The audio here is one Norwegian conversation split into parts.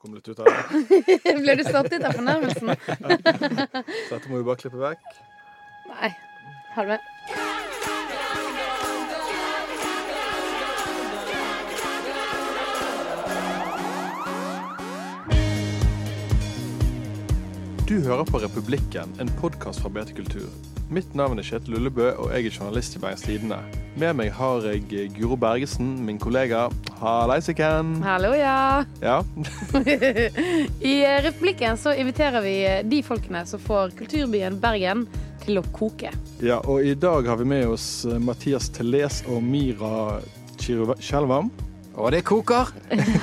kom litt ut av det. Ble du satt ut av fornærmelsen? Så dette må vi bare klippe vekk. Nei. Ha det Du hører på Republikken, en podkast fra BT Kultur. Mitt navn er Kjetil Ullebø, og jeg er journalist i Bergens Tidende. Med meg har jeg Guro Bergesen, min kollega. Hallaisiken. Hallo, ja. Ja. I eh, Republikken så inviterer vi eh, de folkene som får kulturbyen Bergen til å koke. ja, og i dag har vi med oss eh, Mathias Teles og Mira Skjelvam. Og det koker!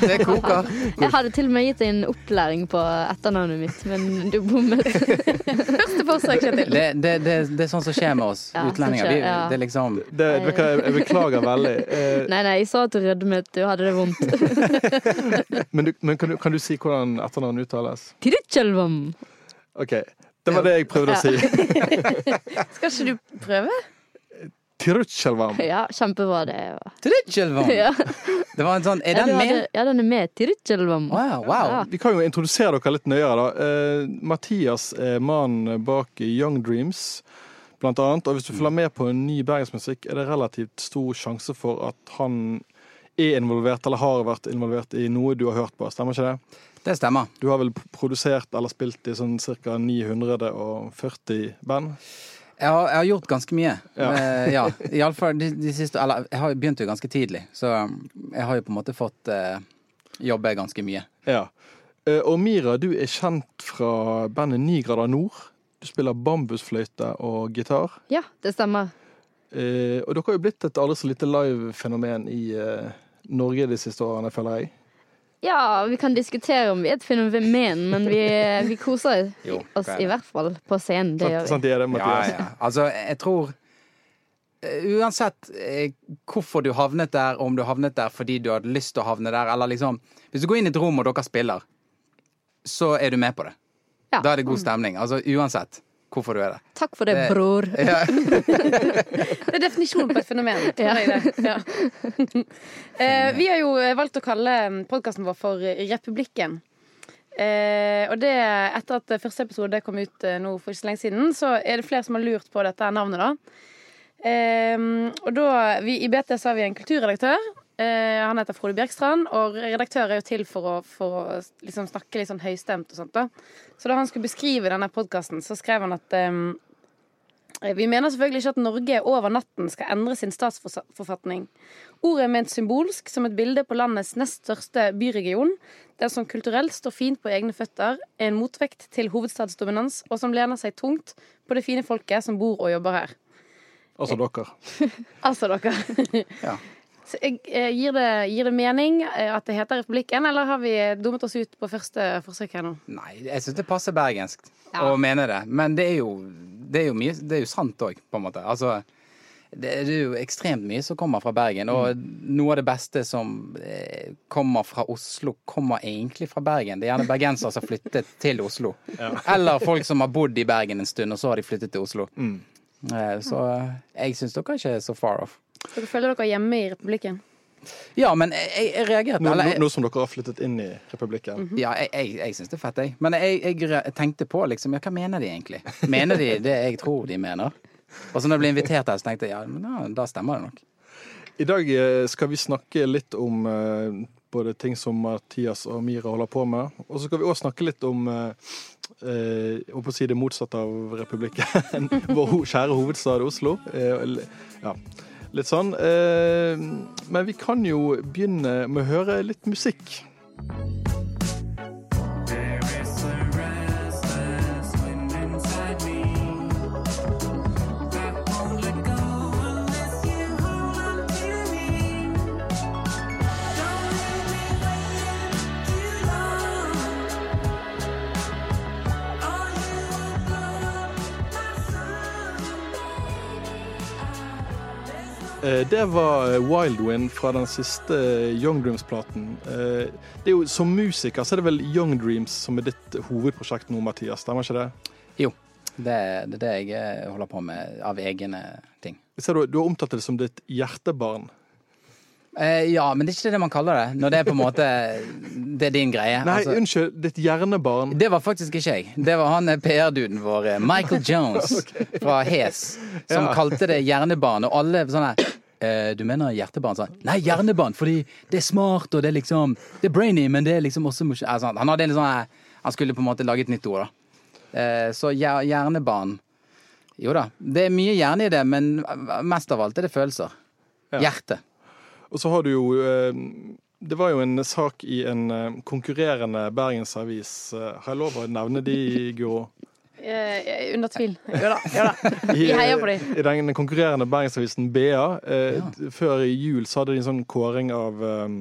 Det koker. Jeg hadde til og med gitt deg en opplæring på etternavnet mitt, men du bommet. Første forsøk, Kjetil. Det, det, det, det er sånn som skjer med oss Ja, utlendinger. Vi, skjer, ja. det er liksom Det, jeg, jeg beklager veldig. Eh, Nei, nei, jeg sa at du rødmet, du hadde det vondt. men du, men kan, du, kan du si hvordan etternavnet uttales? Tiritjelvam. OK. Det var det jeg prøvde å si. Skal ikke du prøve? Tirutsjelvam. Ja, kjempebra det. var. Tridjelvam! Ja. Det var en sånn Er Ja, den du med? Ja, den er med. Tiritjelvam. Wow. wow. Ja. Vi kan jo introdusere dere litt nøyere, da. Uh, Mathias er mannen bak Young Dreams, blant annet. Og hvis du følger med på ny bergensmusikk, er det relativt stor sjanse for at han er involvert, eller har vært involvert i noe du har hørt på. Stemmer ikke det? Det stemmer. Du har vel produsert eller spilt i sånn ca. 940 band? Jeg har, jeg har gjort ganske mye. Ja. Uh, ja. Iallfall de, de siste Eller jeg har begynt jo ganske tidlig, så um, jeg har jo på en måte fått uh, jobbe ganske mye. Ja. Uh, Og Mira, du er kjent fra bandet Ni grader nord. Du spiller bambusfløyte og gitar. Ja, det stemmer. Eh, og dere har jo blitt et aldri så lite live-fenomen i Norge de siste årene, føler jeg. Ja, vi kan diskutere om vi er et fenomen, men vi, vi koser Jo, oss i hvert fall på scenen. Det gjør vi. Sånn, det er det, Ja, Mathias? ja. Altså, jeg tror eh, Uansett eh, hvorfor du havnet der, om du havnet der fordi du hadde lyst til å havne der, eller liksom Hvis du går inn i et rom og dere spiller, så er du med på det. Ja. Da er det god stemning. Altså uansett hvorfor du er det. Takk for det, Det- bror. Ja. Det er definisjonen på et fenomen, tror jeg det. Ja. Eh, vi har jo valgt å kalle podkasten vår for Republikken. Eh, og det, etter at første episode kom ut eh, nå for ikke så lenge siden, så er det flere som har lurt på dette navnet, da. Eh, og da, vi, I BT så har vi en kulturredaktør. Eh, han heter Frode Bjerkstrand, og redaktør er jo til for å, for å liksom snakke litt sånn høystemt og sånt. da. Så da han skulle beskrive denne podkasten, så skrev han at um, vi mener selvfølgelig ikke at Norge over natten skal endre sin statsforfatning. Ordet er ment symbolsk, som et bilde på landets nest største byregion, den som kulturelt står fint på egne føtter, er en motvekt til hovedstadsdominans, og som lener seg tungt på det fine folket som bor og jobber her. Altså dere. Altså dere. Ja. Så jeg, eh, gir, det, gir det mening eh, at det heter Republikken, eller har vi dummet oss ut på første forsøk her nå? Nei, jeg syns det passer bergensk Ja. å mene det. Men det er jo, det er jo, mye, det er jo sant òg, på en måte. Altså, det er jo ekstremt mye som kommer fra Bergen, og noe av det beste som eh, kommer fra Oslo, kommer egentlig fra Bergen. Det er gjerne bergensere som har flyttet til Oslo. Eller folk som har bodd i Bergen en stund, og så har de flyttet til Oslo. Mm. Så eh, jeg syns dere ikke er så far off. Dere føler dere hjemme i Republikken? Ja, men jeg, jeg, reagerte Nå, eller nå, jeg- nå som dere har flyttet inn i republikken. Ja, jeg, jeg, jeg syns det er fett, jeg. Men jeg, jeg tenkte på liksom, ja, hva mener de egentlig? Mener de det jeg tror de mener? Og så når jeg ble invitert her, så tenkte jeg ja, men ja, da stemmer det nok. I dag eh, skal vi snakke litt om uh, både ting som Mathias og Mira holder på med, og så skal vi òg snakke litt om uh, eh, jeg å si det motsatte av republikken. Vår kjære hovedstad Oslo. Eh, ja, litt sånn. Eh, men vi kan jo begynne med å høre litt musikk. Det var Wild Wind fra den siste eh, Young Dreams-platen. Eh, Det er jo Som musiker så er det vel Young Dreams som er ditt hovedprosjekt nå, Mathias. Stemmer ikke det? Jo. Det, er det jeg eh, holder på med av egne ting. Ser du, du har omtalt det som ditt hjertebarn. Eh, ja, men det er ikke det man kaller det. Når det er på en måte Det er din greie. Nei, Altså, unnskyld. Ditt hjernebarn. det var faktisk ikke jeg. Det var han eh, PR-duden vår, eh, Michael Jones fra Hes, som Ja. kalte det hjernebarn. Og alle sånn her eh, Du mener hjertebarn? Sånn. Nei, hjernebarn, fordi det er smart, og det er liksom Det er brainy, men det er liksom også. Altså, han hadde en sånn Han skulle på en måte lage et nytt ord, da. Eh, så hjernebarn Jo da, det er mye hjerne i det, men mest av alt er det følelser. Ja. Hjerte. Og så har du jo eh, Det var jo en sak i en eh, konkurrerende bergensavis. Eh, Har jeg lov å nevne de, Guro? Eh, under tvil. Jo da. Jo da. Vi heier på dem. I den konkurrerende bergensavisen BA. Eh, Før i jul så hadde de en sånn kåring av um,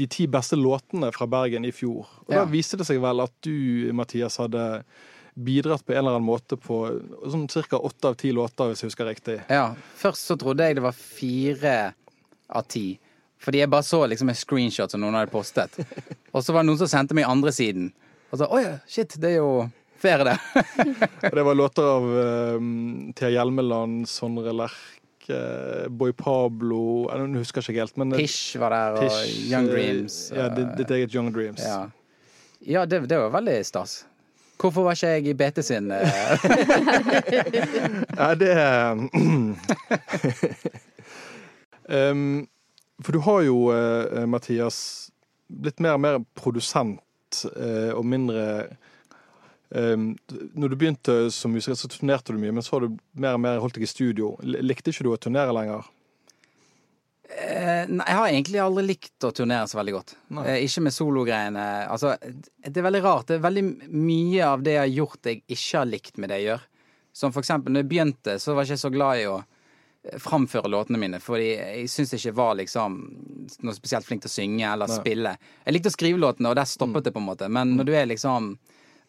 de ti beste låtene fra Bergen i fjor. Og Ja. Da viste det seg vel at du, Mathias, hadde bidratt på en eller annen måte på sånn ca. åtte av ti låter, hvis jeg husker riktig. Ja, Først så trodde jeg det var fire av ti. Fordi jeg bare så liksom en screenshot som noen hadde postet. Og så var det noen som sendte meg andre siden. Og så oi, shit, det er jo flere, det. Og det var låter av um, Thea Hjelmeland, Sondre Lerche, Boy Pablo Jeg husker ikke helt, men Pish var der, og Young Dreams. Dreams. Ja, ditt, eget Young Dreams. Ja, ja det, det var veldig stas. Hvorfor var ikke jeg i BT sin eh, Ja, det um, For du har jo, eh, Mathias, blitt mer og mer produsent eh, og mindre um, Når du begynte som musiker, så turnerte du mye, men så har du mer og mer holdt deg i studio. Likte ikke du å turnere lenger? Eh, Nei, jeg har egentlig aldri likt å turnere så veldig godt. Nei. Eh, ikke med sologreiene. Altså, det er veldig rart. Det er veldig mye av det jeg har gjort jeg ikke har likt med det jeg gjør. Som for eksempel når jeg begynte, så var jeg ikke så glad i å eh, framføre låtene mine, fordi jeg syns jeg ikke var liksom noe spesielt flink til å synge eller spille. Jeg likte å skrive låtene, og der stoppet det på en måte. Men når du er liksom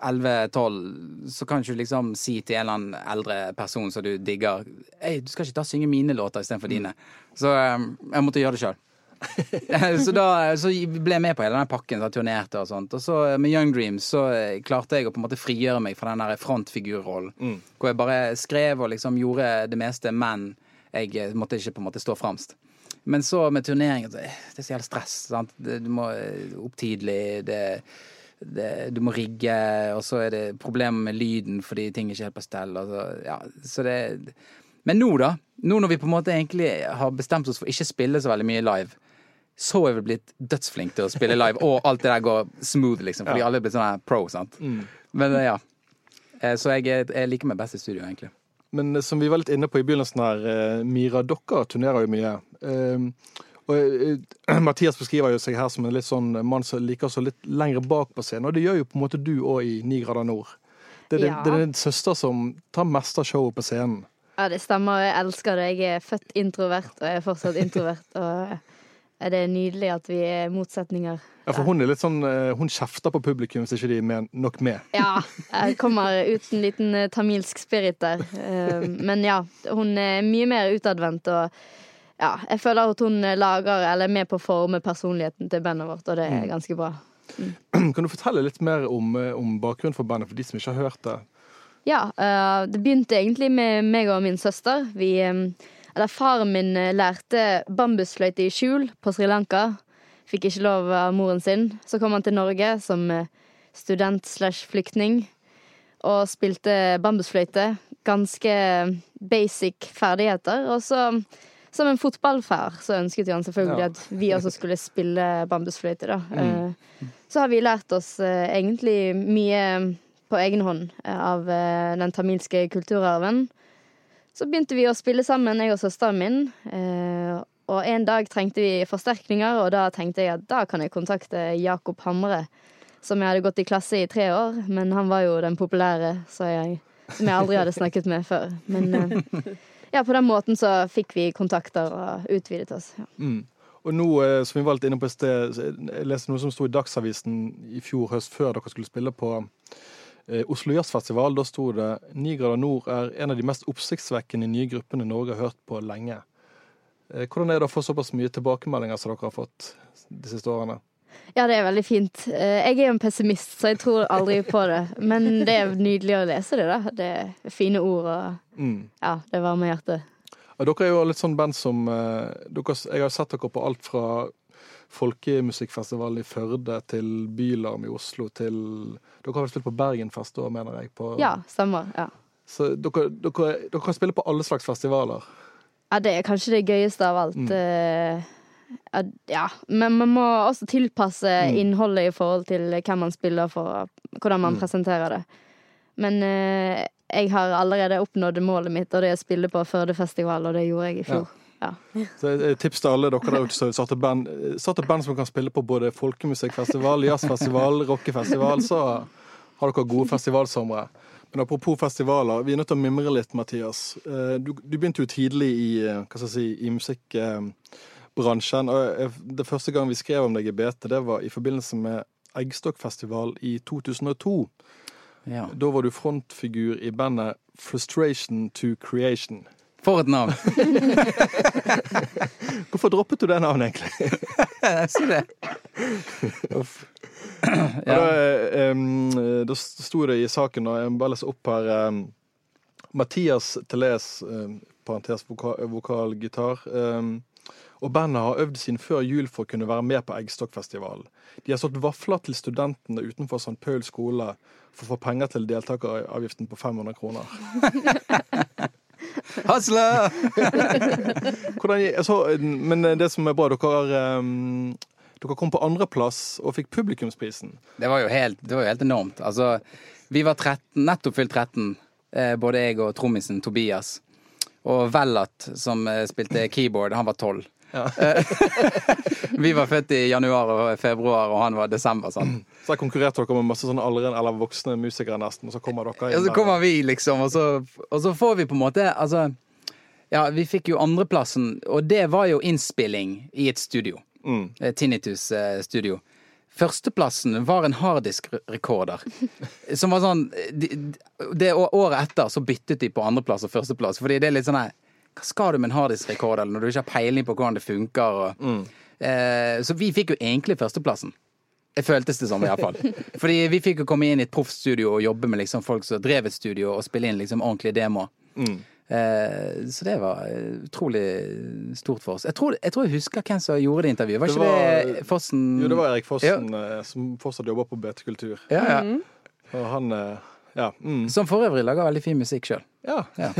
11-12, så kan ikke du liksom si til en eller annen eldre person som du digger Hei, du skal ikke ta og synge mine låter istedenfor dine. Så um, jeg måtte gjøre det sjøl. så da så ble jeg med på hele den pakken, så jeg turnerte og sånt. Og så eh, med Young Dreams så eh, klarte jeg å på en måte frigjøre meg fra den der frontfigurrollen. Hvor jeg bare skrev og liksom gjorde det meste, men jeg eh, måtte ikke på en måte stå fremst. Men så med turneringen Det er så jævlig stress. Sant? Du må opp tidlig. Det, det, du må rigge, og så er det problemer med lyden fordi ting er ikke helt på stell. Og så, ja, så det Men nå, da. Nå når vi på en måte egentlig har bestemt oss for ikke spille så veldig mye live, så er vi blitt dødsflinke til å spille live, og alt det der går smooth, liksom. Fordi alle er blitt sånn her pro, sant. Men eh, ja. Eh, Så jeg, jeg liker meg best i studio, egentlig. Men eh, som vi var litt inne på i begynnelsen her, Mira, dere turnerer jo mye. Um, og eh, Mathias beskriver jo seg her som en litt sånn mann som liker seg litt lenger bak på scenen, og det gjør jo på en måte du òg i Ni grader nord. Det er, Ja. det er din søster som tar mest av showet på scenen. Ja, det stemmer. Jeg elsker det. Jeg er født introvert, og jeg er fortsatt introvert. Og det er nydelig at vi er motsetninger. Ja, for hun er litt sånn, eh, hun kjefter på publikum hvis ikke de er med, nok med. Ja, jeg kommer ut en liten tamilsk spirit der. Eh, Men ja, hun er mye mer utadvendt og ja, jeg føler at hun lager, eller er med på å forme personligheten til bandet vårt, og det er ganske bra. Kan du fortelle litt mer om, eh, om bakgrunnen for bandet, for de som ikke har hørt det? Ja, uh, det begynte egentlig med meg og min søster. Vi, eh, eller faren min lærte bambusfløyte i skjul på Sri Lanka. Fikk ikke lov av moren sin. Så kom han til Norge som student slash flyktning og spilte bambusfløyte. Ganske basic ferdigheter. Og så, som en fotballfar, så ønsket jo han selvfølgelig at vi også skulle spille bambusfløyte, da. Mm. Så har vi lært oss eh, egentlig mye på egen hånd eh, av eh, den tamilske kulturarven. Så begynte vi å spille sammen, jeg og søsteren min. eh, Og en dag trengte vi forsterkninger, og da tenkte jeg at da kan jeg kontakte Jakob Hamre, som jeg hadde gått i klasse i tre år. Men han var jo den populære, jeg, som jeg aldri hadde snakket med før. Men eh, ja, på den måten så fikk vi kontakter og utvidet oss. Ja. Mm. Og nå, eh, som vi var litt inne på i sted, jeg leste noe som sto i Dagsavisen i fjor høst, før dere skulle spille på eh, Oslo Jazzfestival. Da sto det 'Ni grader nord er en av de mest oppsiktsvekkende nye gruppene Norge har hørt på lenge'. Eh, Hvordan er det å få såpass mye tilbakemeldinger som dere har fått de siste årene? Ja, det er veldig fint. Eh, Jeg er jo en pessimist, så jeg tror aldri på det. Men det er nydelig å lese det, da. Det er fine ord, og Mm. ja, det varmer hjertet. Ja, dere er jo litt sånn band som eh, dere, Jeg har sett dere på alt fra folkemusikkfestivalen i Førde til Bylarm i Oslo til Dere har vel spilt på Bergenfest òg, mener jeg. På, Ja, stemmer. Ja. Så dere, dere, dere kan spille på alle slags festivaler. ja, det er kanskje det gøyeste av alt. Mm. Eh, ja, men man må også tilpasse Mm. innholdet i forhold til hvem man spiller for, hvordan man Mm. presenterer det. Men eh, jeg har allerede oppnådd målet mitt, og det er å spille på Førdefestival, og det gjorde jeg i fjor. Så jeg tips til alle dere der ute som satte band, satte band som kan spille på både folkemusikkfestival, jazzfestival, rockefestival, så har dere gode festivalsomre. Men apropos festivaler, vi er nødt til å mimre litt, Mathias. Eh, Du, du begynte jo tidlig i, eh, si, i musikkbransjen. Og eh, det første gang vi skrev om deg i BT, det var i forbindelse med Eggstokkfestival i 2002. Ja. Da var du frontfigur i bandet Frustration to Creation. For et navn! Hvorfor droppet du det navnet, egentlig? Si det. ja. Da, um, da sto det i saken, og jeg må bare lese opp her um, Mathias Teles, um, parentes voka, vokal, gitar, em, og bandet har øvd sin før jul for å kunne være med på Eggstokkfestivalen. De har solgt vafler til studentene utenfor St. Paul skole for å få penger til deltakeravgiften på 500 kroner. Hasle! Altså, men det som er bra, dere, um, dere kom på andreplass og fikk publikumsprisen. Det var jo helt, det var jo helt enormt. Altså, vi var 13, nettopp fylt 13, eh, både jeg og trommisen Tobias. Og Vellat, som eh, spilte keyboard, han var 12. Ja. Vi var født i januar og februar, og han var desember. Sånn. Så der konkurrerte dere med masse sånne aldrende eller voksne musikere nesten, og så kommer dere inn Ja, så kommer vi, liksom, og så, og så får vi på en måte Altså, ja, vi fikk jo andreplassen, og det var jo innspilling i et studio. Mm. Eh, Tinnitus eh, studio. Førsteplassen var en harddisk-rekorder. Som var sånn de, Det året etter så byttet de på andreplass og førsteplass. Fordi det er litt sånn her Hva skal du med en harddisk-rekorder når du ikke har peiling på hvordan det funker? Og, eh, så vi fikk jo egentlig førsteplassen. Det føltes det som, iallfall. Fordi vi fikk jo komme inn i et proffstudio og jobbe med liksom folk som drev et studio, og spille inn liksom ordentlige demoer. Mm. Eh, så det var eh, utrolig stort for oss. Jeg tror, jeg tror jeg husker hvem som gjorde det intervjuet. Var Det ikke var- det Fossen? Jo, det var Erik Fossen eh, som fortsatt jobber på BT Kultur. Ja, ja. Og han eh, Ja. Mm. Som for øvrig lager veldig fin musikk sjøl. ja. Ja.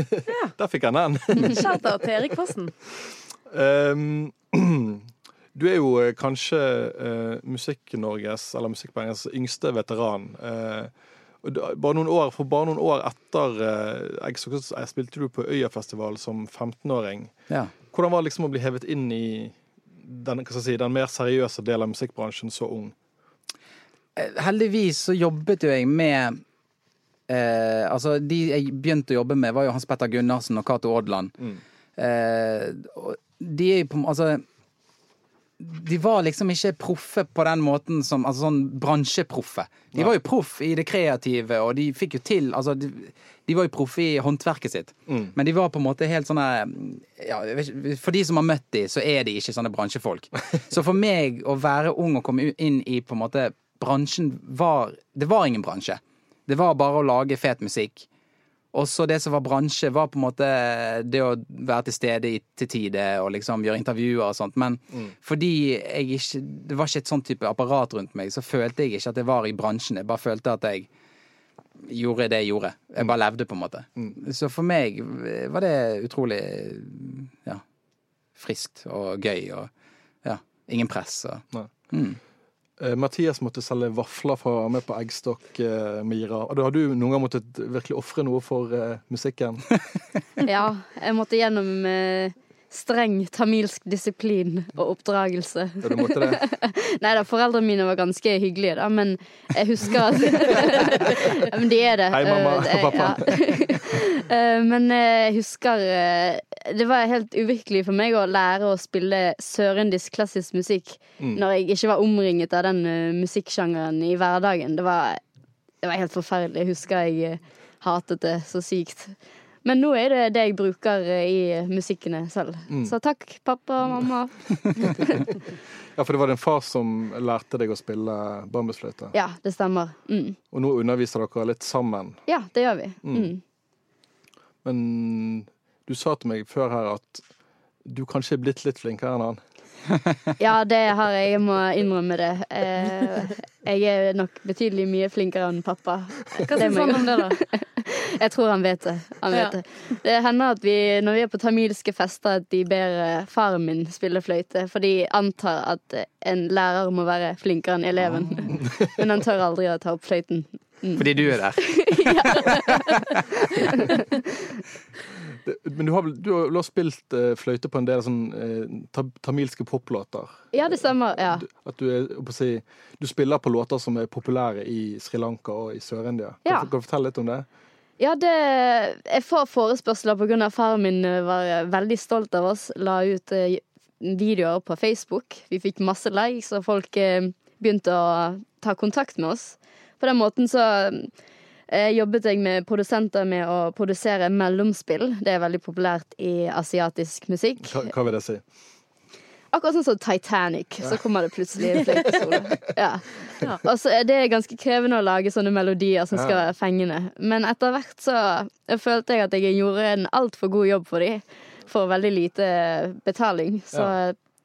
Der fikk han den. Shout-out til Erik Fossen. Um, du er jo kanskje uh, Musikk-Norges, eller Musikkpoengens yngste veteran. Eh, da- bare noen år, for bare noen år etter uh, jeg, jeg spilte du på Øyafestival som 15-åring. Ja. Hvordan var det liksom å bli hevet inn i den, si, den mer seriøse delen av musikkbransjen så ung? Eh, Heldigvis så jobbet jo jeg med eh, Altså, de jeg begynte å jobbe med, var jo Hans Petter Gunnarsen og Cato Odland. Mm. Eh, de er jo på Altså de var liksom ikke proffe på den måten som Altså sånn bransjeproffe. De var jo proff i det kreative, og de fikk jo til Altså, de, de var jo proffe i håndverket sitt. Mm. Men de var på en måte helt sånne ja, For de som har møtt de, så er de ikke sånne bransjefolk. Så for meg å være ung og komme inn i på en måte bransjen var Det var ingen bransje. Det var bare å lage fet musikk. Og så det som var bransje, var på en måte det å være til stede i, til tide og liksom gjøre intervjuer og sånt. Men fordi jeg ikke Det var ikke et sånn type apparat rundt meg, så følte jeg ikke at jeg var i bransjen. Jeg bare følte at jeg gjorde det jeg gjorde. Jeg bare levde, på en måte. Så for meg var det utrolig ja, friskt og gøy og ja, ingen press. Og, mm. Eh, Mathias måtte selge vafler for å være med på Eggstokk-Mira. og da har du noen gang måttet virkelig ofre noe for eh, musikken? Ja, jeg måtte gjennom eh, streng tamilsk disiplin og oppdragelse. Ja, du måtte det? Nei da, foreldrene mine var ganske hyggelige, da, men jeg husker at ja, Men de er det. Hei, mamma Eh, og pappa. ja. Eh, men eh, jeg husker Det var helt uvirkelig for meg å lære å spille sørindisk klassisk musikk Mm. når jeg ikke var omringet av den musikksjangeren i hverdagen. Det var, det var helt forferdelig. Jeg husker jeg hatet det så sykt. Men nå er det det jeg bruker eh, i musikkene selv. Mm. Så takk, pappa og mamma. Ja, for det var din far som lærte deg å spille bambusfløyte. Ja, det stemmer. Mm. Og nå underviser dere litt sammen. Ja, det gjør vi. Mm. Mm. Men Du sa til meg før her at du kanskje er blitt litt flinkere enn han. Ja, det har jeg. Jeg må innrømme det. Eh, jeg er nok betydelig mye flinkere enn pappa. Hva syns han om det, da? Jeg tror han vet det. Han vet Ja. det. det hender at vi, når vi er på tamilske fester, at de ber eh, faren min spille fløyte. For de antar at en lærer må være flinkere enn eleven. Men han tør aldri å ta opp fløyten. Fordi du er der. Det- Men du har, vel- du har spilt eh, fløyte på en del sånn eh, tamilske poplåter. Ja, det stemmer. Ja. Du- At du, er, du spiller på låter som er populære i Sri Lanka og i Sør-India. Kan, Ja. du- kan du fortelle litt om det? Ja, det Jeg får forespørsler av faren min eh, var veldig stolt av oss. La ut videoer på Facebook. Vi fikk masse likes, og folk begynte å ta kontakt med oss. På den måten så jobbet jeg med produsenter med å produsere mellomspill. Det er veldig populært i asiatisk musikk. Hva, hva vil det si? Akkurat sånn som Titanic, så kommer det plutselig en fløytesolo. Ja. Så er det ganske krevende å lage sånne melodier som skal være fengende. Men etter hvert så følte jeg at jeg gjorde en altfor god jobb for dem, for veldig lite betaling. Så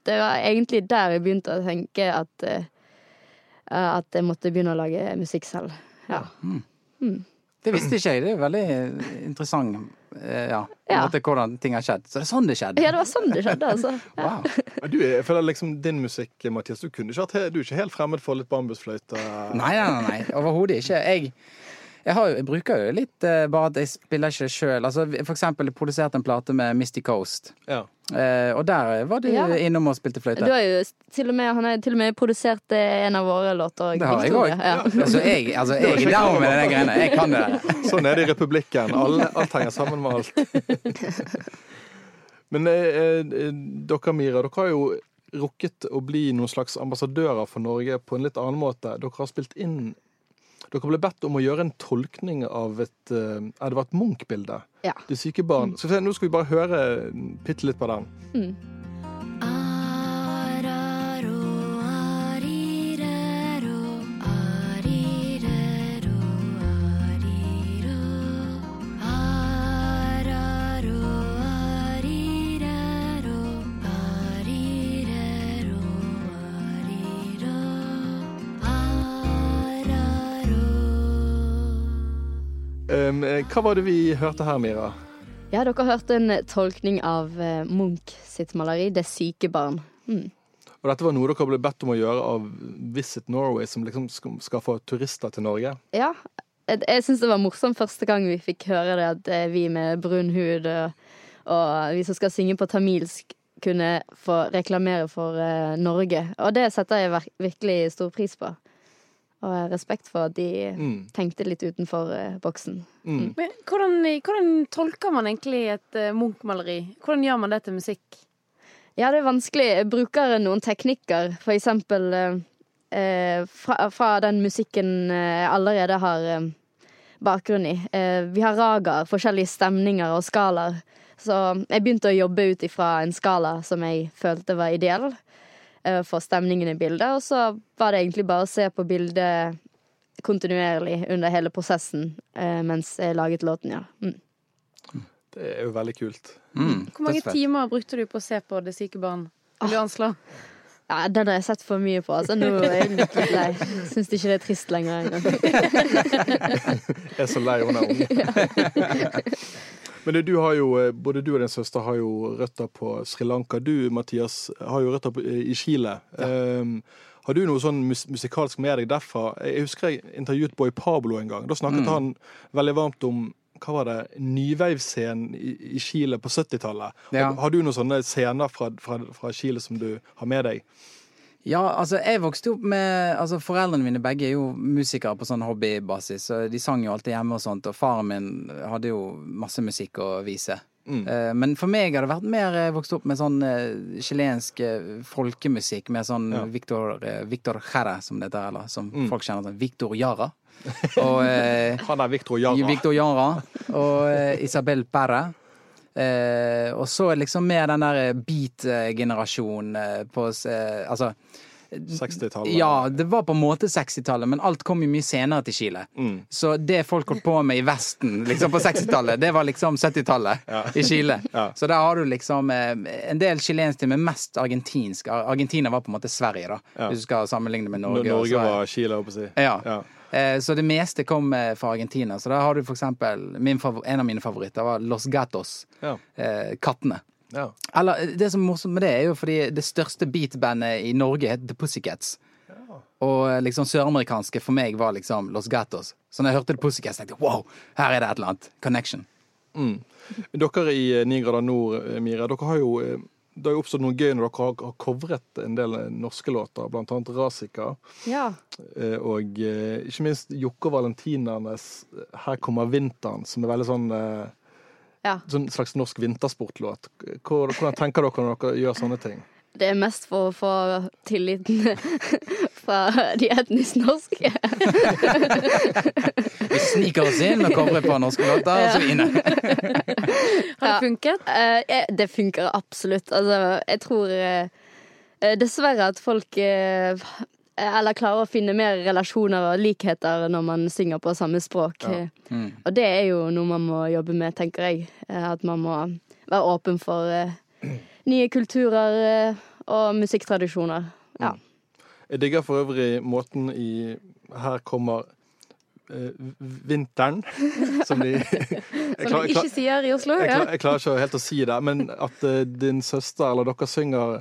det var egentlig der jeg begynte å tenke at, eh, at jeg måtte begynne å lage musikk selv. Ja. Det visste ikke jeg. Det er veldig interessant. eh, Ja, Ja. måte hvordan ting har skjedd. Så det er sånn det skjedde. ja, det var sånn det skjedde, altså. Ja. Wow. Du, er- jeg føler liksom din musikk, Mathias, du, kunne ikke du er ikke helt fremmed for litt bambusfløyte? Nei, nei, nei, nei. overhodet ikke. Jeg, jeg, har, jeg bruker jo litt eh, bare at jeg spiller ikke sjøl. Altså, for eksempel jeg produserte en plate med Misty Coast. Ja. Eh, og der var du Ja. innom og spilte fløyte. Du har jo til og med, han har til og med produsert eh, en av våre låter. Det har jeg òg. Ja. Altså, jeg, altså, jeg er down med de greiene. Jeg kan det. Sånn er det i republikken. Alle, alt henger sammen med alt. Men eh, eh, dere, Mira, dere har jo rukket å bli noen slags ambassadører for Norge på en litt annen måte. Dere har spilt inn Dere ble bedt om å gjøre en tolkning av et Er ja, Det var et Munch-bilde. Ja. Det syke barn. Skal vi se, nå skal vi bare høre bitte litt på den. Araro, hva var det vi hørte her, Mira? Ja, dere hørte en tolkning av eh, Munch sitt maleri 'Det syke barn'. Mm. Og dette var noe dere ble bedt om å gjøre av Visit Norway, som liksom skal, få turister til Norge? Ja, jeg, syns det var morsomt første gang vi fikk høre det, at eh, vi med brun hud og, og vi som skal synge på tamilsk, kunne få reklamere for eh, Norge. Og det setter jeg virkelig stor pris på. Og respekt for at de Mm. tenkte litt utenfor uh, boksen. Mm. Men hvordan, hvordan tolker man egentlig et uh, Munch-maleri? Hvordan gjør man det til musikk? Ja, det er vanskelig. Jeg bruker noen teknikker, for eksempel eh, fra, fra den musikken jeg allerede har bakgrunn i. Eh, vi har ragaer, forskjellige stemninger og skalaer. Så jeg begynte å jobbe ut ifra en skala som jeg følte var ideell for stemningen i bildet, og så var det egentlig bare å se på bildet kontinuerlig under hele prosessen eh, mens jeg laget låten, ja. Mm. Det er jo veldig kult. Mm, Hvor mange timer brukte du på å se på Det syke barn? Vil du anslå? Ja, den har jeg sett for mye på, altså. Nå er jeg litt, lei. Syns ikke det er trist lenger engang. Jeg er så lei hun er ung. Men du, har jo, eh, både du og din søster har jo røtter på Sri Lanka. Du, Mathias, har jo røtter på, i Chile. Um, har du noe sånn mus musikalsk med deg derfra? Jeg husker jeg intervjuet Boy Pablo en gang. Da snakket han veldig varmt om hva var det, nyveivscenen i, Chile på 70-tallet. Ja. Har, har du noen sånne scener fra, fra, fra Chile som du har med deg? Ja, altså jeg vokste opp med altså Foreldrene mine begge er jo musikere på sånn hobbybasis. Så de sang jo alltid hjemme og sånt, og faren min hadde jo masse musikk å vise. Eh, Men for meg har det vært mer eh, vokst opp med sånn eh, chilensk folkemusikk. Med sånn Ja. Victor, Victor Jara, som det heter, eller som folk kjenner som Victor Jara. Og Han er Victor Jara. Victor Jara og Isabel Perre. Eh, og så liksom med den der beat-generasjonen eh, på eh, Altså 60-tallet? Ja, det var på en måte 60-tallet, men alt kom jo mye senere til Chile. Mm. Så det folk holdt på med i Vesten liksom på 60-tallet, det var liksom 70-tallet i Chile. Ja. Så der har du liksom eh, en del chilensk til, men mest argentinsk. Argentina var på en måte Sverige, da, Ja. hvis du skal sammenligne med Norge. Når Norge var Chile, holdt på å si. ja. Eh, Så det meste kom eh, fra Argentina. Så da har du for eksempel min favor En av mine favoritter var Los Gatos. Ja. Eh, kattene. Ja. Eller det som er morsomt med det, er jo fordi det største beatbandet i Norge het The Pussycats. Og liksom søramerikanske for meg var liksom Los Gatos. Så når jeg hørte The Pussycats, tenkte jeg wow, her er det et eller annet. Connection. Dere i Ni grader nord, Mira, dere har jo det har jo oppstått noe gøy når dere har, har covret en del norske låter, annet Rasika. Ja. eh, Og eh, ikke minst Jokke og Valentinernes eh, 'Her kommer vinteren', som er veldig sånn Ja. En slags norsk vintersportlåt. Hvordan tenker dere når dere gjør sånne ting? Det er mest for å få tilliten fra de etnisk norske. Vi sniker oss inn og covrer på norske låter, og så inne. Har det funket? Eh, eh, det funker absolutt. Altså, jeg tror eh, dessverre at folk Eller klarer å finne mer relasjoner og likheter når man synger på samme språk. Ja. Mm. Og det er jo noe man må jobbe med, tenker jeg. At man må være åpen for nye kulturer eh, og musikktradisjoner. Ja. Jeg digger for øvrig måten i Her kommer eh, vinteren, som de jeg Som klar- de ikke sier i Oslo? Jeg, Ja. klar, jeg klarer ikke helt å si det, men at eh, din søster eller dere synger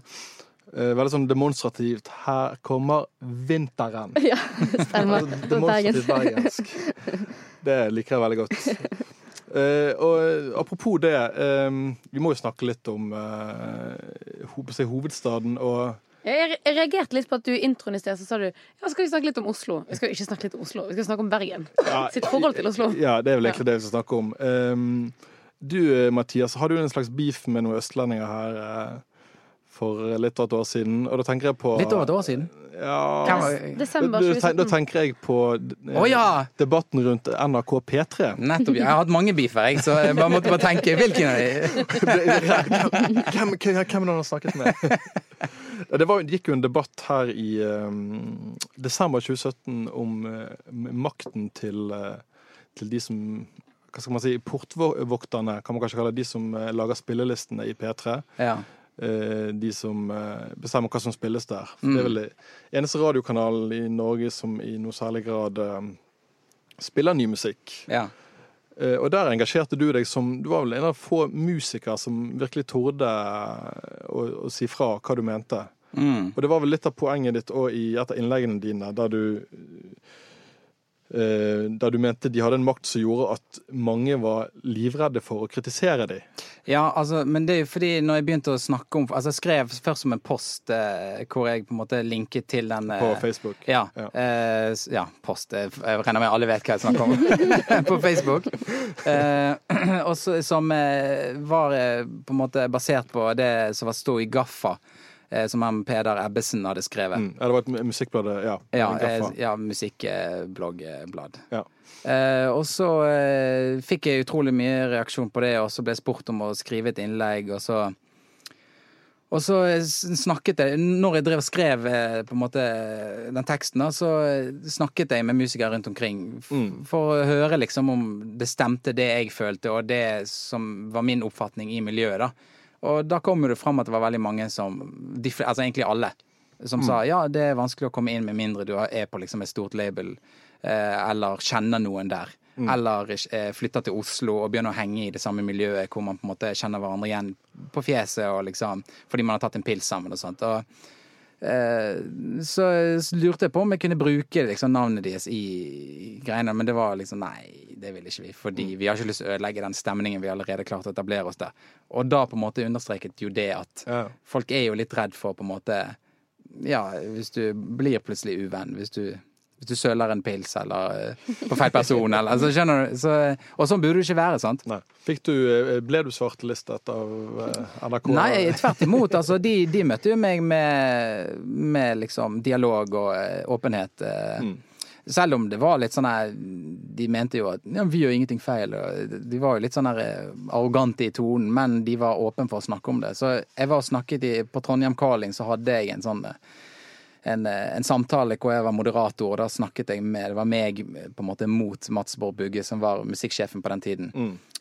eh, veldig sånn demonstrativt 'Her kommer vinteren'. ja, stemmer. Altså, demonstrativt bergensk. Det liker jeg veldig godt. Eh, og eh, apropos det, eh, vi må jo snakke litt om hovedstaden og Jeg reagerte litt på at du i introen i sted så sa du ja, skal vi snakke litt om Oslo. Vi skal ikke snakke litt om Oslo, vi skal snakke om Bergen. Ja, Sitt forhold til Oslo. Ja, det er vel egentlig det vi skal snakke om. Um, du, Mathias, har du en slags beef med noen østlendinger her for litt over et år siden? Og da tenker jeg på Litt over et år siden. Ja, Desember da, da, ten- da 2017. tenker jeg på eh, Å ja! debatten rundt NRK P3. Nettopp. Jeg har hatt mange beefer, jeg, så jeg bare måtte bare tenke hvilken av de. Hvem, hvem, hvem er det han har snakket med? Det var, det gikk jo en debatt her i um, desember 2017 om eh, makten til, eh, til de som hva skal man si, portvokterne, kan man kanskje kalle det, de som eh, lager spillelistene i P3. Ja. Eh, de som eh, bestemmer hva som spilles der. For Mm. Det er vel det eneste radiokanalen i Norge som i noe særlig grad eh, spiller ny musikk. ja. Eh, og der engasjerte du deg som Du var vel en av få musikere som virkelig torde å, å si fra hva du mente. Mm. Og det var vel litt av poenget ditt òg i et av innleggene dine, der du der du mente de hadde en makt som gjorde at mange var livredde for å kritisere dem. Ja, altså, men det er jo fordi når jeg begynte å snakke om Altså, jeg skrev først som en post eh, hvor jeg på en måte linket til den eh, På Facebook. Ja. Ja. eh, ja post. Jeg regner med alle vet hva jeg snakker om på Facebook. Eh, og som eh, var eh, på en måte basert på det som var sto i Gaffa, eh, som han Peder Ebbesen hadde skrevet. Mm. Ja, det var et musikkblad, ja. Ja, eh, ja musikkbloggblad. Ja. Eh, og så eh, fikk jeg utrolig mye reaksjon på det, og så ble jeg spurt om å skrive et innlegg, og så og så snakket jeg Når jeg drev og skrev eh, på en måte den teksten, så eh, snakket jeg med musikere rundt omkring Mm. for å høre liksom om det stemte det jeg følte, og det som var min oppfatning i miljøet. da. Og da kom jo det fram at det var veldig mange som Altså egentlig alle. Som sa ja, det er vanskelig å komme inn med mindre du er på liksom et stort label eh, eller kjenner noen der. Eller eh, flytter til Oslo og begynner å henge i det samme miljøet hvor man på en måte kjenner hverandre igjen på fjeset og liksom fordi man har tatt en pils sammen og sånt. Og, så lurte jeg på om jeg kunne bruke liksom, navnet deres i greiene, men det var liksom nei, det ville ikke vi. Fordi vi har ikke lyst til å ødelegge den stemningen vi allerede klart å etablere oss der. Og da på en måte understreket jo det at Ja. folk er jo litt redd for på en måte Ja, hvis du blir plutselig uvenn, hvis du, hvis du søler en pils eller eh, på feil person, eller altså, Skjønner du? Så, og sånn burde det ikke være, sant? Nei. Du, eh, ble du svartelistet av eh, NRK? Nei, tvert imot. Altså, de, de møtte jo meg med, med liksom dialog og eh, åpenhet. eh. Mm. Selv om det var litt sånn her De mente jo at ja, vi gjør ingenting feil. De var jo litt sånn her eh, arrogante i tonen, men de var åpne for å snakke om det. Så jeg var snakket i, på Trondheim Calling, så hadde jeg en sånn en, eh, en samtale hvor jeg var moderator, og da snakket jeg med Det var meg på en måte mot Mats Bård Bugge, som var musikksjefen på den tiden.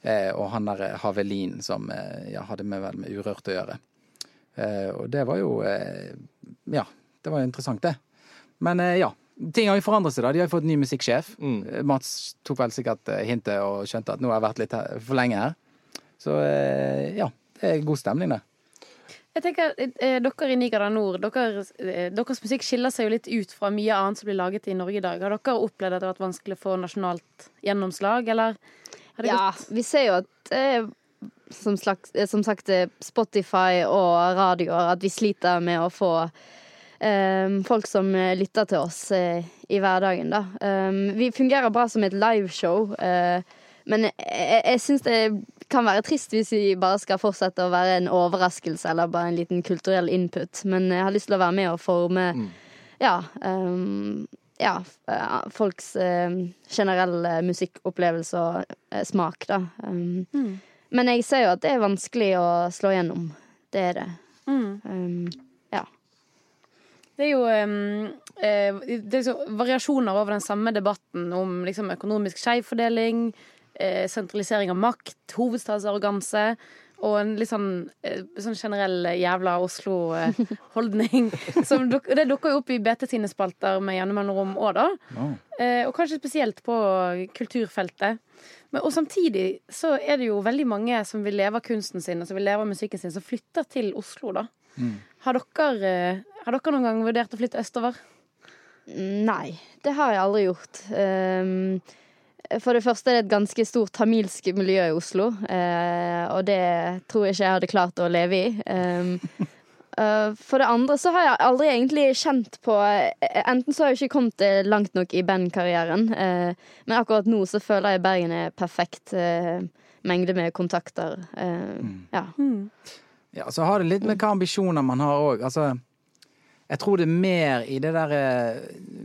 Eh, og han der eh, Havelin som eh, ja, hadde med, vel med Urørt å gjøre. Eh, og det var jo Ja, det var jo interessant, det. Men ja. Ting har jo forandret seg, da. De har jo fått ny musikksjef. Mm. Mats tok vel sikkert hintet og skjønte at nå har jeg vært litt her, for lenge her. Så ja, det er god stemning, det. Jeg tenker, eh, Dere i Nigerda Nord, dere, eh, deres musikk skiller seg jo litt ut fra mye annet som blir laget i Norge i dag. Har dere opplevd at det har vært vanskelig å få nasjonalt gjennomslag, eller? Ja, vi ser jo at eh, som, slags, eh, som sagt eh, Spotify og radioer at vi sliter med å få eh, folk som eh, lytter til oss eh, i hverdagen, da. Vi fungerer bra som et liveshow, eh, men jeg, jeg syns det kan være trist hvis vi bare skal fortsette å være en overraskelse eller bare en liten kulturell input. Men jeg har lyst til å være med og forme ja, um, ja, eh, folks uh, generelle musikkopplevelse og uh, smak, da. Um, Men jeg ser jo at det er vanskelig å slå gjennom. Det er det. Um, ja. Det er jo um, eh, det er så variasjoner over den samme debatten om liksom, økonomisk skjevfordeling, eh, sentralisering av makt, hovedstadsarroganse og en litt sånn, eh, sånn generell jævla Oslo-holdning. duk- det dukker jo opp i BT sine spalter med jevne mellomrom òg, da. Eh, og kanskje spesielt på kulturfeltet. Men, og samtidig så er det jo veldig mange som vil leve av kunsten sin og som vil leve av musikken sin, som flytter til Oslo, da. Har, dere, eh, har dere noen gang vurdert å flytte østover? Nei, det har jeg aldri gjort. Um, for det første er det et ganske stort tamilsk miljø i Oslo, eh, og det tror jeg ikke jeg hadde klart å leve i. Um, eh, for det andre så har jeg aldri egentlig kjent på eh, Enten så har jeg ikke kommet eh, langt nok i bandkarrieren, eh, men akkurat nå så føler jeg Bergen er perfekt eh, mengde med kontakter. Eh, Ja. Ja, så har det litt med hva ambisjoner man har òg. Altså, jeg tror det er mer i det derre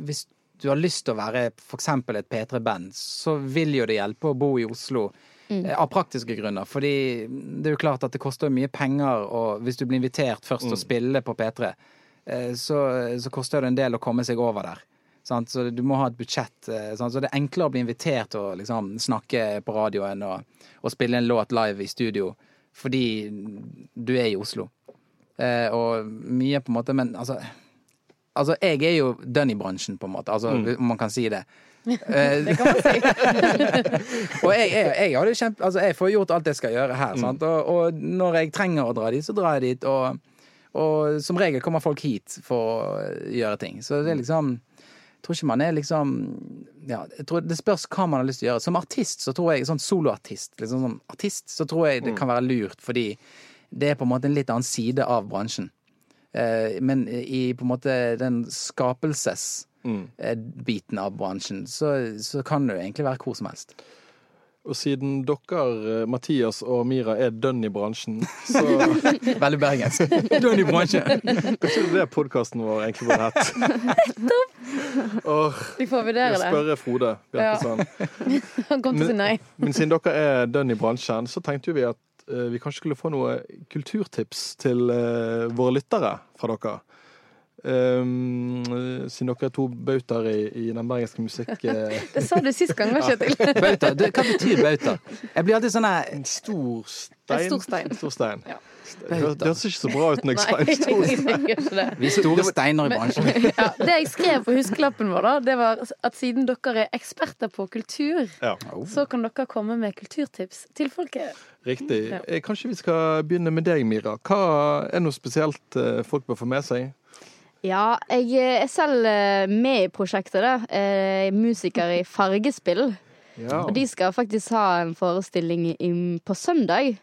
Hvis du har lyst til å være f.eks. et P3-band, så vil jo det hjelpe å bo i Oslo. Mm. Av praktiske grunner. Fordi det er jo klart at det koster mye penger, og hvis du blir invitert først til å spille på P3, eh, så, så koster det en del å komme seg over der. Sant? Så du må ha et budsjett. eh, Sant? Så det er enklere å bli invitert til å liksom, snakke på radioen og, å spille en låt live i studio, fordi du er i Oslo. Eh, og mye på en måte Men altså, altså jeg er jo dønn i bransjen, på en måte. Altså, Om man kan si det. Det kan man si. og jeg, jeg, jeg, hadde kjempe, altså jeg får gjort alt jeg skal gjøre her. Sant? Og, og når jeg trenger å dra dit, så drar jeg dit. Og, og som regel kommer folk hit for å gjøre ting. Så det er liksom Jeg tror ikke man er liksom ja, Det spørs hva man har lyst til å gjøre. Som artist, så tror jeg, sånn soloartist, liksom sånn artist, så tror jeg det kan være lurt, fordi det er på en måte en litt annen side av bransjen. Eh, men i på en måte den skapelsesbiten av bransjen, så, så kan det jo egentlig være hvor som helst. Og siden dere, eh, Mathias og Mira, er dønn i bransjen, så Veldig bergensk. Dønn i bransjen. kanskje det er det podkasten vår egentlig burde hett. Åh, Vi får vurdere det. spørre Frode Bjerkestrand. Han kom til å si nei. Men siden dere er dønn i bransjen, så tenkte jo vi at eh, vi kanskje skulle få noe kulturtips til eh, våre lyttere fra dere. Um, siden dere er to bautaer i, i den bergenske musikk... eh, Det sa du sist gang, var Kjetil? Bauta. Det, hva betyr bauta? Jeg blir alltid sånn her en stor stein. En stor stein. Stor stein. Ja. Det høres- ikke så bra ut når jeg sa en stor jeg gjør ikke det. Vi er store steiner i bransjen. Ja, det jeg skrev på huskelappen vår, da, det var at siden dere er eksperter på kultur, Ja, så kan dere komme med kulturtips til folket. riktig. Ja. Eh, Kanskje vi skal begynne med deg, Mira. Hva er noe spesielt eh, folk bør få med seg? Ja, jeg er selv eh, med i prosjektet, da. Jeg er musiker i Fargespill. Ja. Og de skal faktisk ha en forestilling på søndag.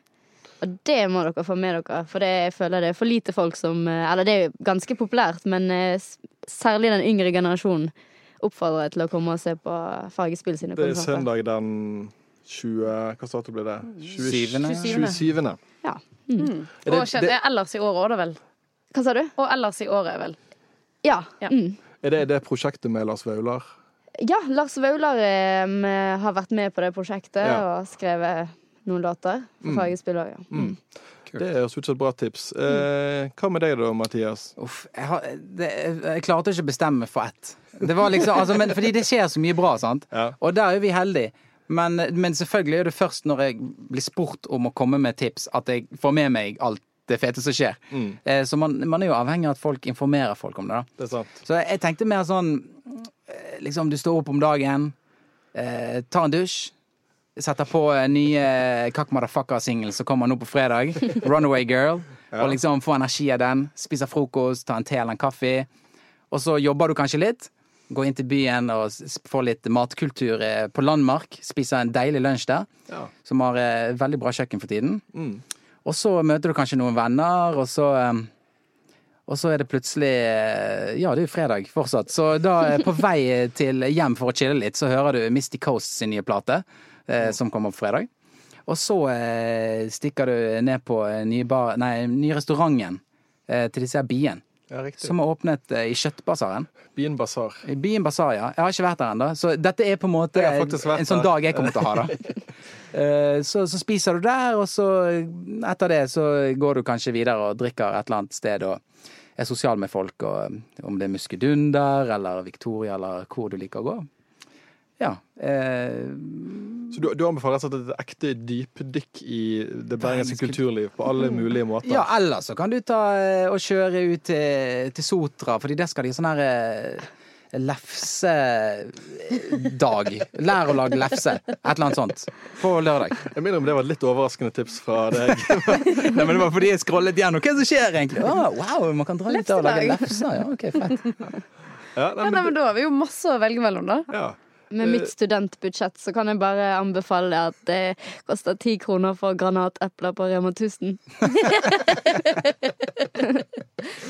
Og det må dere få med dere, for det, jeg føler det er for lite folk som eh, Eller det er ganske populært, men eh, særlig den yngre generasjonen oppfordrer jeg til å komme og se på Fargespill sine Det er konserter. søndag den 20... Hva dato blir det? 27. 27. 27. Ja. Mm. det- Og ellers i året òg, da vel. Hva sa du? Og ellers i året, vel. Ja. Ja. Mm. Er det det prosjektet med Lars Vaular? Ja, Lars Vaular eh, har vært med på det prosjektet Ja. og skrevet noen låter for Fargespill òg, ja. Mm. Det høres ut som et bra tips. Eh, hva med deg da, Mathias? Uff, jeg, har, det, jeg klarte ikke å bestemme meg for ett. Det var liksom, altså, men, fordi det skjer så mye bra, sant? Ja. Og der er vi heldige. Men, men selvfølgelig er det først når jeg blir spurt om å komme med tips, at jeg får med meg alt det fete som skjer. Mm. Eh, så man, man er jo avhengig av at folk informerer folk om det. da. Det er sant. Så jeg tenkte mer sånn eh, Liksom, du står opp om dagen, eh, tar en dusj, setter på eh, nye Kak Motherfucker-singel som kommer nå på fredag. Runaway Girl. Og liksom få energi av den. Spiser frokost, tar en te eller en kaffe. Og så jobber du kanskje litt. Går inn til byen og får litt matkultur eh, på Landmark. Spiser en deilig lunsj der, Ja. som har eh, veldig bra kjøkken for tiden. Mm. Og så møter du kanskje noen venner, og så eh, og så er det plutselig eh, Ja, det er jo fredag fortsatt. Så da på vei til hjem for å chille litt, så hører du Misty Coast sin nye plate, eh, som kommer på fredag. Og så eh, stikker du ned på nye, bar, nei, nye restauranten eh, til disse her Bien, Ja, som har åpnet eh, i Kjøttbasaren. Bien Basar. Bien ja. Jeg har ikke vært der ennå, så dette er på en måte en sånn der. dag jeg kommer til å ha, da. Eh, Så, så spiser du der, og så etter det så går du kanskje videre og drikker et eller annet sted og er sosial med folk, og om det er Muskedunder eller Victoria eller hvor du liker å gå. Ja. Eh, Så du, du anbefaler rett og slett et ekte dypdykk i det bergenske kulturliv på alle mulige måter? ja, eller så kan du ta eh, og kjøre ut til, til Sotra, fordi der skal de sånn her eh, lefsedag. Lær å lage lefse. Et eller annet sånt. På lørdag. Jeg minner om det var et litt overraskende tips fra deg. Nei, men Det var fordi jeg scrollet gjennom. Hva er det som skjer egentlig? Oh, wow, man kan dra ut og lage lefser. Ja, ok, fett. Ja, nei, Ja, nei, men, men da har vi jo masse å velge mellom, da. ja. Med mitt studentbudsjett så kan jeg bare anbefale at det koster ti kroner for granatepler på Rema 1000.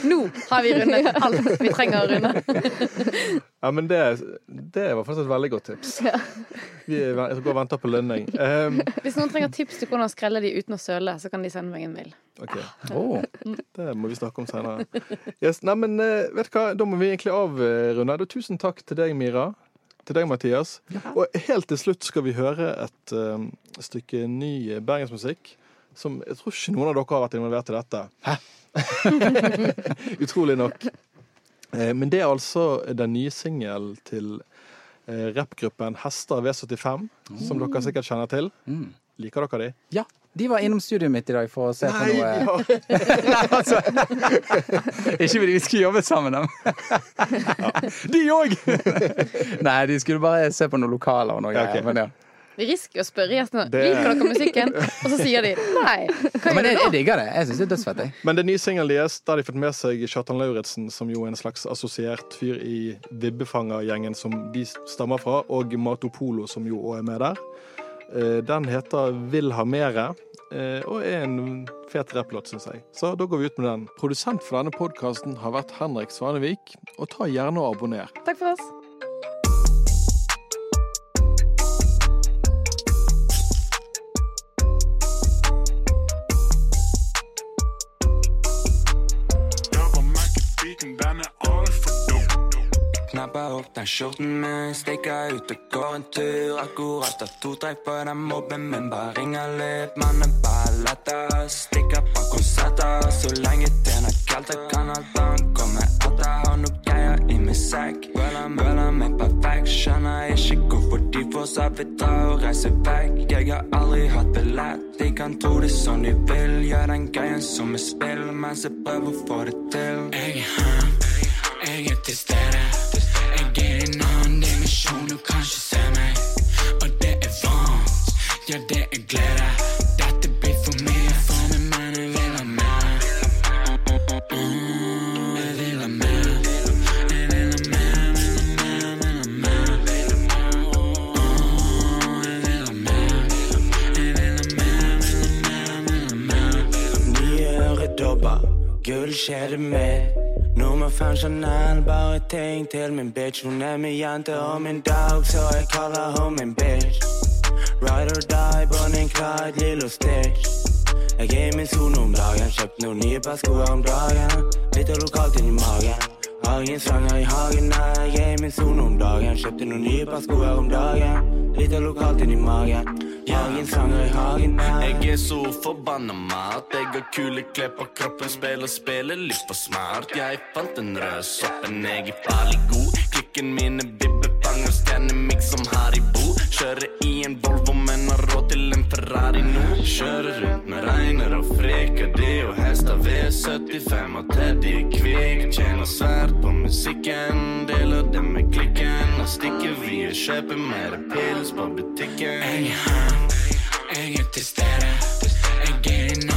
Nå har vi rundet alt vi trenger å runde. ja, men det, det var faktisk et veldig godt tips. Vi går og venter på lønning. Um, Hvis noen trenger tips til hvordan skrelle de uten å søle, så kan de sende meg en mail. ok, Oh, Det må vi snakke om senere. Yes, nei, men eh, vet du hva, Da må vi egentlig avrunde. Tusen takk til deg, Mira. Til deg, Mathias. Og helt til slutt skal vi høre et uh, stykke ny bergensmusikk. Som jeg tror ikke noen av dere har vært involvert i dette. Hæ? Utrolig nok. Eh, men det er altså den nye singelen til eh, rappgruppen Hester V75, som dere sikkert kjenner til. Mm. Liker dere de? Ja. De var innom studioet mitt i dag for å se på noe Ja. Nei, altså. Ikke fordi vi skulle jobbe sammen, da. De òg! Nei, de skulle bare se på noen lokaler og noe Ja, greier. Men ja. Vi risker å spørre gjestene Det- liker dere musikken, og så sier de nei. Hva Men jeg, jeg digger det. Jeg syns det er dødsfett. jeg. Men den nye singelen deres, da har de fått med seg Kjartan Lauritzen, som jo er en slags assosiert fyr i Vibbefanger-gjengen som de stammer fra, og Matopolo, som jo òg er med der. Eh, Den heter Vil ha mere, eh, og er en fet rapplåt, syns jeg. Så da går vi ut med den. Produsent for denne podkasten har vært Henrik Svanevik, og ta gjerne og abonner. Takk for oss. Knapper opp den skjorten min, stikka ut og går en tur. Akkurat har to trekk på den mobben min, bare ringer litt. Mannen bare letter, stikker på konserter. Så lenge tjener kaldt, jeg kan alt annet komme etter. Har noe greier i min sekk, føler føler meg perfekt. Skjønner ikke hvorfor de får seg vidt dra og reise vekk. Jeg har aldri hatt billett, de kan tro det som de vil. Gjør den greien som er spill, mens jeg prøver å få det til. Er jeg er til stede. Jeg er en annen dimensjon, du kan ikke se meg. Og det er varmt, ja, det er glede. Dette blir for mye for meg, men jeg vil ha mer. Mm, Jeg vil ha mer. Jeg vil ha mer, vil ha mer, vil ha mer. Mm, Jeg vil ha mer. Jeg vil ha mer, vil ha mer, vil ha mer. Nye øredobber, gullkjede mitt. Nummer fem Chanel, bare ting til min bitch. Hun er min jente og min dog, så jeg kaller henne min bitch. Ride or die, Bonnie Clyde, Lilo Stitch. Jeg er i min sone om dagen, kjøpt noen nye par sko om dagen. Litt av lokalt inni magen. Har slanger i hagen, nei, jeg er i min sone om dagen. Kjøpte noen nye par sko om dagen. Litt av lokalt inni magen. Hagensanger i hagen. Jeg er så forbanna mat. Jeg har kule klær på kroppen, spiller spiller litt for smart. Jeg fant den røde soppen, jeg er farlig god. Klikken mine bibbebanger, stjerner meg som Haribo. Kjører i en Volvo, men har råd til en Ferrari nå. Kjører rundt med regner og freker, det og hester V75 og Teddy kvikk. Tjener svært på musikken, deler og stikker. Vi er kjøper mer pils på butikken. Jeg er her, jeg er til stede. Jeg er inne.